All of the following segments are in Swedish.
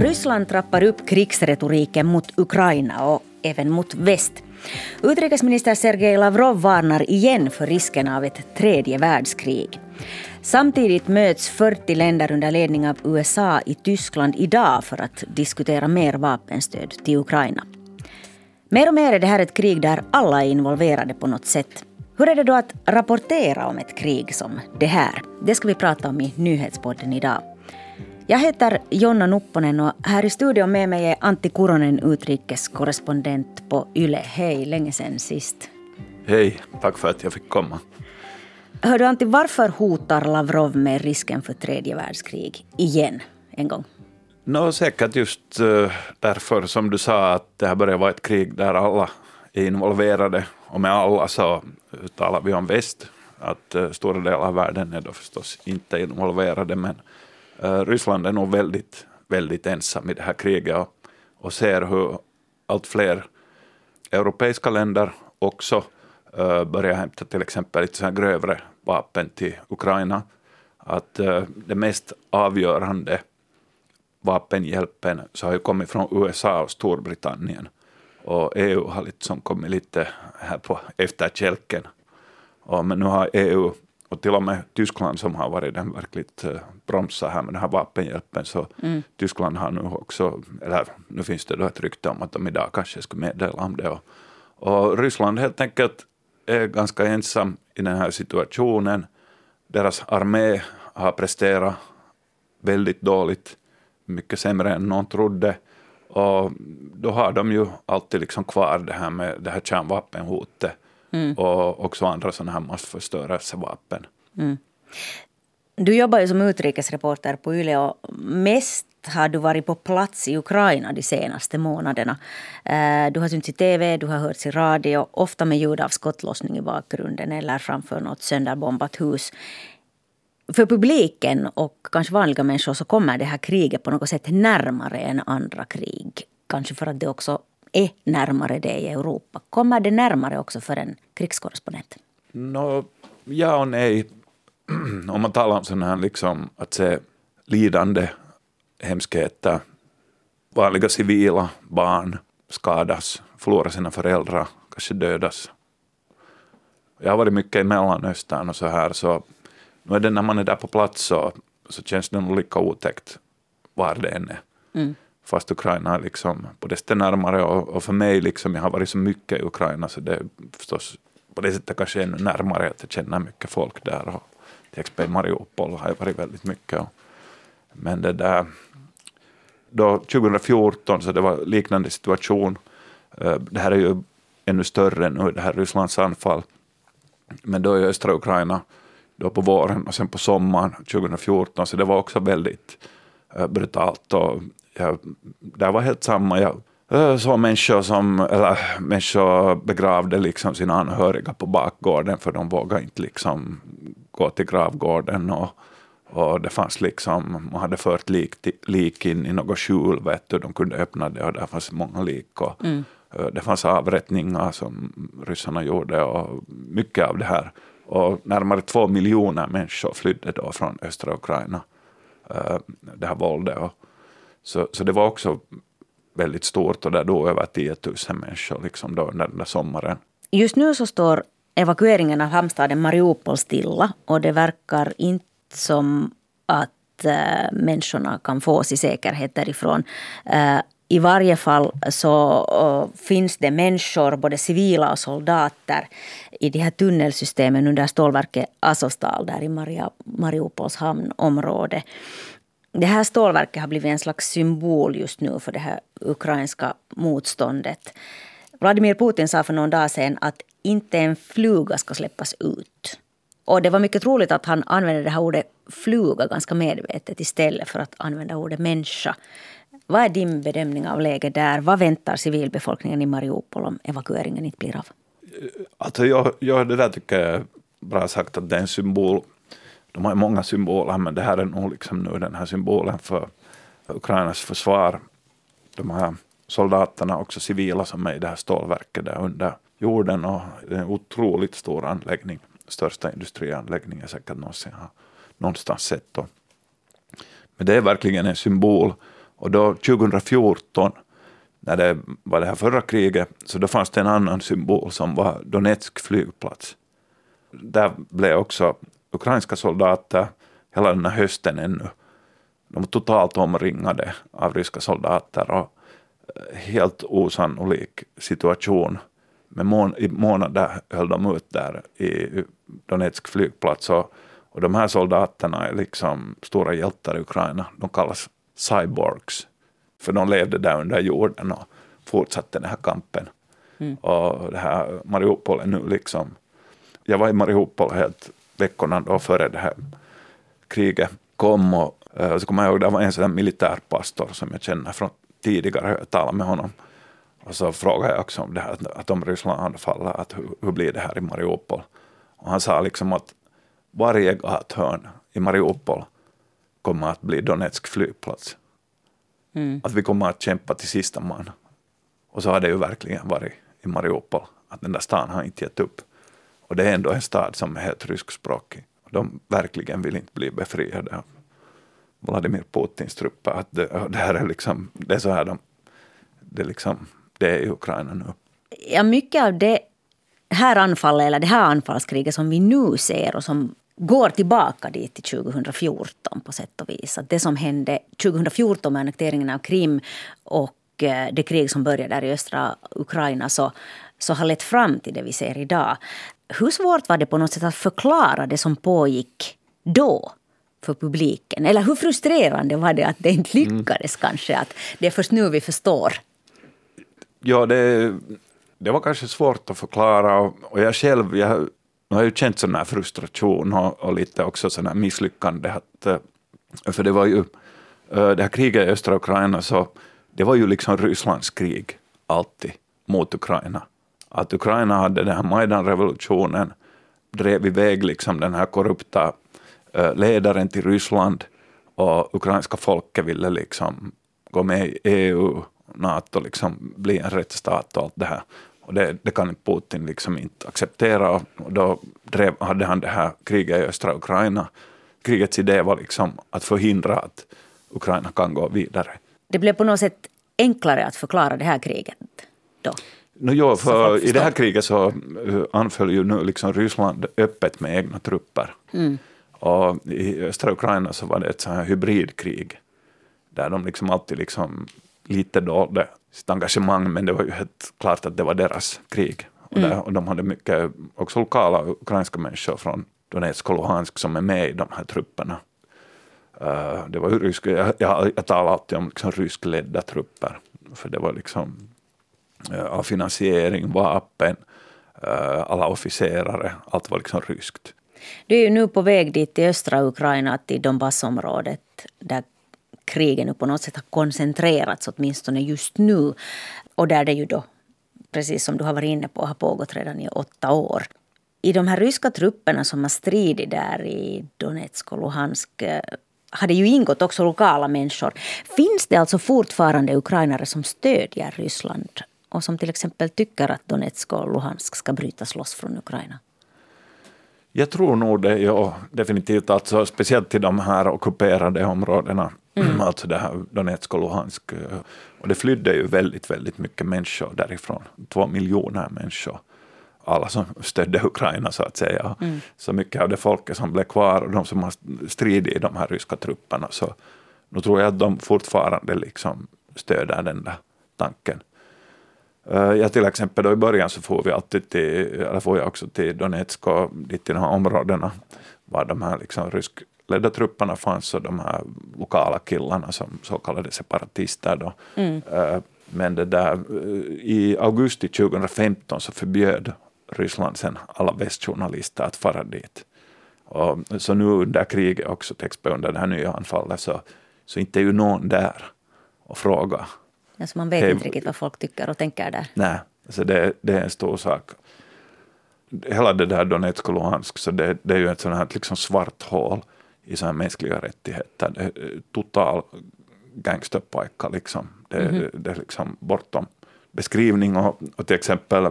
Ryssland trappar upp krigsretoriken mot Ukraina och även mot väst. Utrikesminister Sergej Lavrov varnar igen för risken av ett tredje världskrig. Samtidigt möts 40 länder under ledning av USA i Tyskland idag för att diskutera mer vapenstöd till Ukraina. Mer och mer är det här ett krig där alla är involverade på något sätt. Hur är det då att rapportera om ett krig som det här? Det ska vi prata om i nyhetspodden idag. Jag heter Jonna Nupponen och här i studion med mig är Antti Kuronen, utrikeskorrespondent på YLE. Hej, länge sen sist. Hej, tack för att jag fick komma. Hör du Antti, varför hotar Lavrov med risken för tredje världskrig igen en gång? No, säkert just uh, därför som du sa att det här börjar vara ett krig där alla är involverade. Och med alla så talar vi om väst. Att uh, stora delar av världen är då förstås inte involverade men Eh, Ryssland är nog väldigt, väldigt ensam i det här kriget och, och ser hur allt fler europeiska länder också uh, börjar hämta till exempel lite så grövre vapen till Ukraina. Att uh, det mest avgörande vapenhjälpen så har ju kommit från USA och Storbritannien. Och EU har liksom kommit lite här på efterkälken. Och, men nu har EU och till och med Tyskland som har varit den verkligt uh, bromsa här med den här vapenhjälpen, så mm. Tyskland har nu också, eller nu finns det då ett rykte om att de idag kanske skulle meddela om det. Och, och Ryssland helt enkelt är ganska ensam i den här situationen. Deras armé har presterat väldigt dåligt mycket sämre än någon trodde. Och då har de ju alltid liksom kvar det här med det här kärnvapenhotet mm. och också andra sådana här massförstörelsevapen. Mm. Du jobbar ju som utrikesreporter på YLE och mest har du varit på plats i Ukraina de senaste månaderna. Eh, du har synts i tv, du har hörts i radio, ofta med ljud av skottlossning i bakgrunden eller framför något sönderbombat hus för publiken och kanske vanliga människor så kommer det här kriget på något sätt närmare än andra krig. Kanske för att det också är närmare det i Europa. Kommer det närmare också för en krigskorrespondent? No, ja och nej. Om man talar om sådana här liksom att se lidande, hemskheter, vanliga civila barn skadas, förlorar sina föräldrar, kanske dödas. Jag har varit mycket i Mellanöstern och så här, så nu är det när man är där på plats så, så känns det nog lika otäckt var det än är. Mm. Fast Ukraina är liksom på desto närmare och, och, för mig, liksom, jag har varit så mycket i Ukraina så det är förstås på det sättet kanske ännu närmare att jag känner mycket folk där. Och till exempel i Mariupol har jag varit väldigt mycket. Och, men det där, då 2014 så det var liknande situation. Eh, det här är ju ännu större nu, det här Rysslands anfall. Men då i östra Ukraina då på våren och sen på sommaren 2014, så det var också väldigt eh, brutalt. Och jag, det var helt samma. Jag äh, såg människor som eller, människor begravde liksom sina anhöriga på bakgården för de vågade inte liksom gå till gravgården. Och, och det fanns liksom, man hade fört lik, lik in i något skjul, vet du, de kunde öppna det och där fanns många lik. Och, mm. Äh, det fanns avrättningar som ryssarna gjorde och mycket av det här och närmare två miljoner människor flydde då från östra Ukraina, uh, det här våldet. Och, så, så det var också väldigt stort och där dog över 10 000 människor liksom då den där sommaren. Just nu så står evakueringen av hamnstaden Mariupol stilla och det verkar inte som att äh, människorna kan fås i säkerhet därifrån. Äh, i varje fall så eh, finns det människor, både civila och soldater, i de här tunnelsystemen under stålverket Azovstal där i Maria, Mariupols hamnområde. Det här stålverket har blivit en slags symbol just nu för det här ukrainska motståndet. Vladimir Putin sa för någon dag sedan att inte en fluga ska släppas ut. Och det var mycket troligt att han använde det här ordet fluga ganska medvetet istället för att använda ordet människa. Vad är din bedömning av läget där? Vad väntar civilbefolkningen i Mariupol om evakueringen inte blir av? Alltså jag, jag, det där tycker jag är bra sagt att det är en symbol. De har många symboler men det här är nog liksom nu den här symbolen för Ukrainas försvar. De här soldaterna, också civila som är i det här stålverket där under jorden och det är en otroligt stor anläggning. Största industrianläggningen säkert någonsin har någonstans sett. Men det är verkligen en symbol Och då 2014, när det var det här förra kriget, så då fanns det en annan symbol som var Donetsk flygplats. Där blev också ukrainska soldater hela den här hösten ännu. De var totalt omringade av ryska soldater och eh, helt osannolik situation. Med mån I månader höll de ut där i Donetsk flygplats och, och de här soldaterna är liksom stora hjältar i Ukraina. De kallas cyborgs. För de levde där under jorden och fortsatte den här kampen. Mm. Och det här Mariupol är nu liksom... Jag var i Mariupol helt veckorna då före det här kriget kom. Och, uh, så kommer jag ihåg, det var en sån militärpastor som jag känner från tidigare, jag talade med honom. Och så frågade jag också om det här, att, att om Ryssland anfaller, att hur, hur blir det här i Mariupol? Och han sa liksom att varje gathörn i Mariupol kommer att bli Donetsk flygplats. Mm. Att vi kommer att kämpa till sista man. Och så har det ju verkligen varit i Mariupol. Att den där stan har inte gett upp. Och det är ändå en stad som är helt ryskspråkig. De verkligen vill inte bli befriade av Vladimir Putins trupper. Att det, det här är liksom, det är så här de, det, liksom, det är i Ukraina nu. Ja, mycket av det här anfallet, eller det här anfallskriget som vi nu ser och som går tillbaka dit till 2014 på sätt och vis. Att det som hände 2014 med annekteringen av Krim och eh, det krig som började där i östra Ukraina så, så har lett fram till det vi ser idag. Hur svårt var det på något sätt att förklara det som pågick då för publiken? Eller hur frustrerande var det att det inte mm. lyckades mm. kanske? Att det är först nu vi förstår. Ja, det, det var kanske svårt att förklara och jag själv jag jag har ju känt sån här frustration och, och lite också sån här misslyckande. Att, eh, för det var ju, eh, det här kriget i östra Ukraina, så det var ju liksom Rysslands krig, alltid, mot Ukraina. Att Ukraina hade den här Majdan-revolutionen, drev iväg liksom den här korrupta eh, ledaren till Ryssland och ukrainska folket ville liksom gå med i EU, NATO, liksom bli en rättsstat och allt det här. Och det, det kan Putin liksom inte acceptera. Och då drev, hade han det här kriget i östra Ukraina. Krigets idé var liksom att förhindra att Ukraina kan gå vidare. Det blev på något sätt enklare att förklara det här kriget då? No, jo, för I det här kriget så eh, anföll ju nu liksom Ryssland öppet med egna trupper. Mm. Och i östra Ukraina så var det ett så här hybridkrig där de liksom alltid liksom lite dolde sitt engagemang, men det var ju helt klart att det var deras krig. Och, mm. där, och de hade mycket, också lokala ukrainska människor från Donetsk och Luhansk som är med i de här trupperna. Uh, det var ju rysk, jag, jag, jag talar alltid om liksom ryskledda trupper, för det var liksom Eh, av finansiering, vapen, eh, alla officerare, allt var liksom ryskt. Du är ju nu på väg dit till östra Ukraina, till Donbassområdet, där krigen på något sätt har koncentrerats, åtminstone just nu. Och där det ju då, precis som du har varit inne på, har pågått redan i åtta år. I de här ryska trupperna som har stridit där i Donetsk och Luhansk eh, har det ju ingått också lokala människor. Finns det alltså fortfarande ukrainare som stödjer Ryssland och som till exempel tycker att Donetsk och Luhansk ska brytas loss från Ukraina? Jag tror nog det, ja, definitivt. Alltså, speciellt i de här ockuperade områdena Mm. Alltså det här Donetsk och Luhansk. Eh, och det flydde ju väldigt, väldigt mycket människor därifrån. Två miljoner människor. Alla som stödde Ukraina så att säga. Mm. Så mycket av det folket som blev kvar och de som har stridit i de här ryska trupperna. Så nu tror jag att de fortfarande liksom stöder den där tanken. Eh, ja, till exempel då i början så får vi alltid till, eller får jag också till Donetsk och dit till de här områdena var de här liksom rysk ledda trupperna fanns och de här lokala killarna som så kallade separatister. Då. Mm. Eh, men det där, eh, i augusti 2015 så förbjöd Ryssland sen alla västjournalister att fara dit. Och, så nu under kriget också, under det här nya anfallet, så, så inte är ju någon där och frågar. Alltså man vet hey, inte riktigt vad folk tycker och tänker där. Nej, alltså det, det är en stor sak. Hela det där Donetsk och Luhansk, så det, det är ju ett sånt här liksom svart hål i så mänskliga rättigheter. Det är total gangsterpojkar liksom. Det, mm -hmm. det, är liksom bortom beskrivning och, och till exempel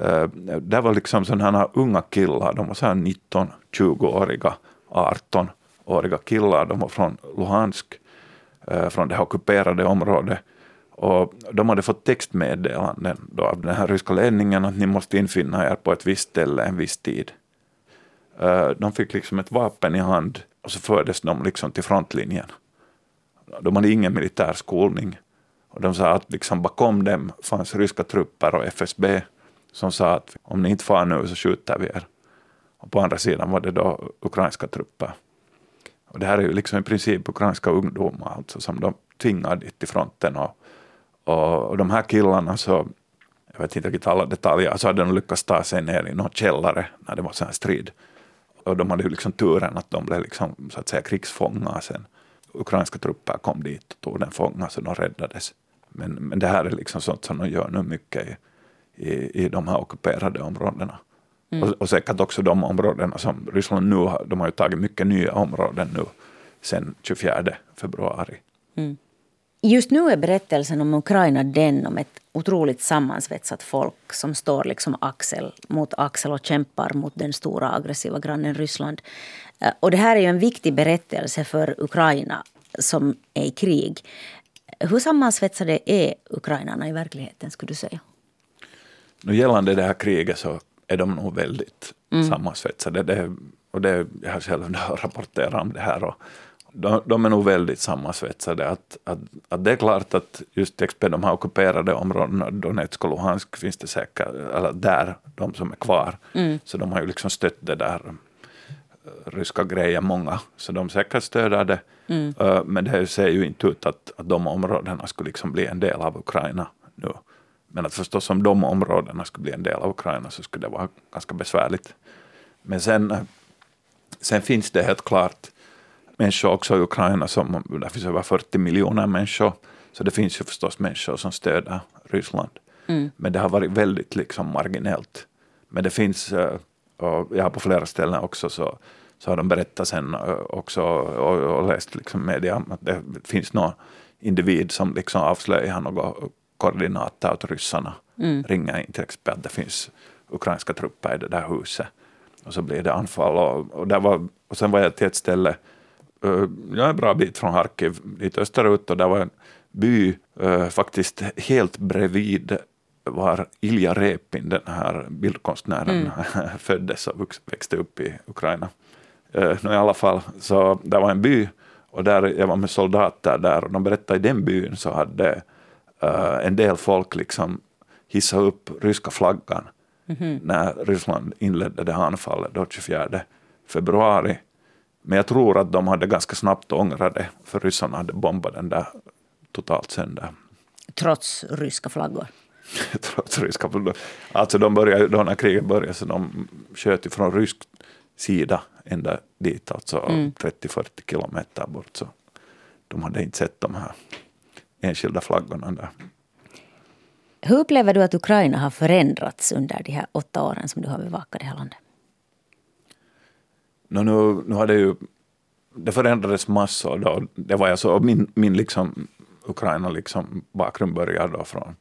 äh, det var liksom sådana unga killar, de var så 19, 20-åriga, 18-åriga killar, de var från Luhansk. eh, från det här ockuperade området. Och de hade fått textmeddelanden då av den här ryska ledningen att ni måste infinna er på ett visst ställe en viss tid. Eh, de fick liksom ett vapen i hand och så fördes de liksom till frontlinjen. De hade ingen militär skolning. Och de sa att liksom bakom dem fanns ryska trupper och FSB som sa att om ni inte far nu så skjuter vi er. Och på andra sidan var det då ukrainska trupper. Och det här är ju liksom i princip ukrainska ungdomar alltså, som de tvingade dit till fronten. Och, och, de här killarna så, jag vet inte riktigt alla detaljer, så hade de lyckats ta sig ner i någon källare när det var sån här strid. Och de hade ju liksom turen att de blev liksom, så att säga krigsfångar sen. Ukrainska trupper kom dit och tog den fångar så de räddades. Men, men det här är liksom sånt som de gör nu mycket i, i, i de här ockuperade områdena. Mm. Och, och säkert också de områdena som Ryssland nu har, de har ju tagit mycket nya områden nu sen 24 februari. Mm. Just nu är berättelsen om Ukraina den om ett otroligt sammansvetsat folk som står liksom axel mot axel och kämpar mot den stora aggressiva grannen Ryssland. Eh, och det här är ju en viktig berättelse för Ukraina som är i krig. Hur sammansvetsade är ukrainarna i verkligheten, skulle du säga? Nu gällande det här kriget så är de nog väldigt mm. sammansvetsade. Det, och det, jag har själv rapporterat om det här. Och de, de är nog väldigt sammansvetsade. Att, att, att det är klart att just XP, de här ockuperade områdena, Donetsk och Luhansk, finns det säkert, eller där, de som är kvar. Mm. Så de har ju liksom stött det där eh, ryska grejen, många. Så de säkert stöder det. Mm. Uh, men det ser ju inte ut att, att de områdena skulle liksom bli en del av Ukraina nu. Men att förstås om de områdena skulle bli en del av Ukraina så skulle det vara ganska besvärligt. Men sen, sen finns det helt klart människor också i Ukraina, som, där finns över 40 miljoner människor, så det finns ju förstås människor som stöder Ryssland. Mm. Men det har varit väldigt liksom marginellt. Men det finns, eh, och jag har på flera ställen också så, så har de berättat sen eh, också och, och läst liksom media att det finns någon individ som liksom avslöjar något koordinater åt ryssarna. Mm. Ringer in till exempel att det finns ukrainska trupper i det där huset. Och så blir det anfall. Och, och, var, och sen var jag till ett ställe, uh, ja, en bra bit från Harkiv, lite österut, och där var en by uh, faktiskt helt bredvid var Ilja Repin, den här bildkonstnären, mm. föddes och växte upp i Ukraina. Uh, I alla fall, så det var en by och där jag var med soldater där och de berättade i den byn så hade uh, en del folk liksom hissade upp ryska flaggan mm -hmm. när Ryssland inledde det här anfallet då 24 februari. Men jag tror att de hade ganska snabbt ångrat det, för ryssarna hade bombat den där totalt sönder. Trots ryska flaggor? Trots ryska flaggor. Alltså de började, då när kriget började så de sköt från rysk sida ända dit, alltså mm. 30-40 kilometer bort. Så de hade inte sett de här enskilda flaggorna där. Hur upplever du att Ukraina har förändrats under de här åtta åren som du har bevakat det här landet? No, nu, nu har det ju det förändrades massor. Då. Det var alltså, min, min liksom, Ukraina liksom bakgrund började då från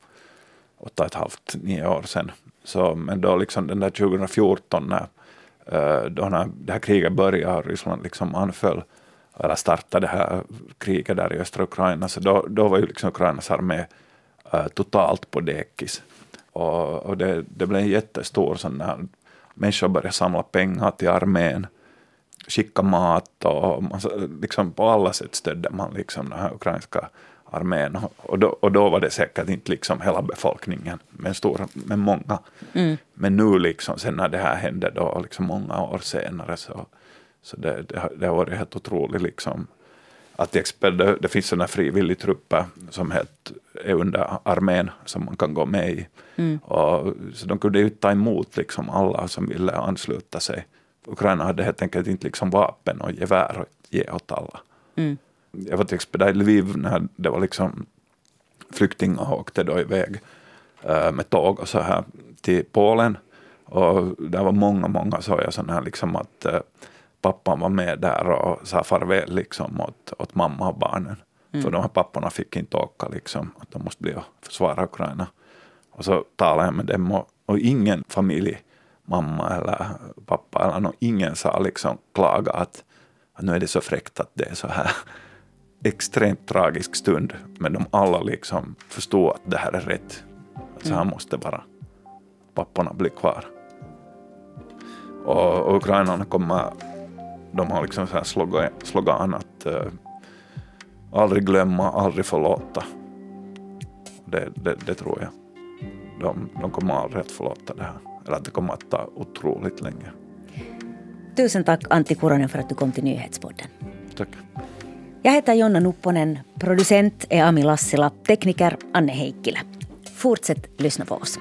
åtta och ett halvt, nio år sedan. Så, men då liksom den där 2014 när, eh, då när det här kriget började och Ryssland liksom anföll eller startade det här kriget där i östra Ukraina, så då, då var ju liksom Ukrainas armé uh, totalt på dekis. Och, och det, det blev en jättestor sån när människor började samla pengar till armén, skicka mat och man, liksom på alla sätt stödde man liksom den här ukrainska armén. Och då, och då var det säkert inte liksom hela befolkningen, men, stora, men många. Mm. Men nu liksom, sen när det här hände då, liksom många år senare, så, så det, det, det har varit helt otroligt liksom, att det, det finns sådana frivilligtrupper som helt är under armén som man kan gå med i. Mm. Och, så de kunde ju ta emot liksom alla som ville ansluta sig. Ukraina hade helt enkelt inte liksom vapen och gevär att ge åt alla. Mm. Jag var till exempel där i Lviv när det var liksom flyktingar åkte då iväg äh, med tåg och så här till Polen. Och det var många, många såg jag sådana här liksom att äh, pappan var med där och sa farväl liksom åt, åt mamma och barnen. Mm. För de här papporna fick inte åka liksom, att de måste bli och försvara Ukraina. Och så talade jag med dem och, och ingen familj, mamma eller pappa eller någon, ingen sa liksom klaga att, att nu är det så fräckt att det är så här. extremt tragisk stund, men de alla liksom förstod att det här är rätt. Så här måste vara. Papporna blir kvar. Och, och ukrainarna kommer, de har liksom så här slogan, slogan att uh, aldrig glömma, aldrig förlåta. Det, det, det tror jag. De, de kommer aldrig att förlåta det här. Eller att det kommer att ta otroligt länge. Tusen tack Antti Kuronen för att du kom till Nyhetspodden. Tack. Jag heter Jonna Nupponen. Producent är Ami Lassila. Tekniker Anne Heikkilä. Fortsätt lyssna på oss.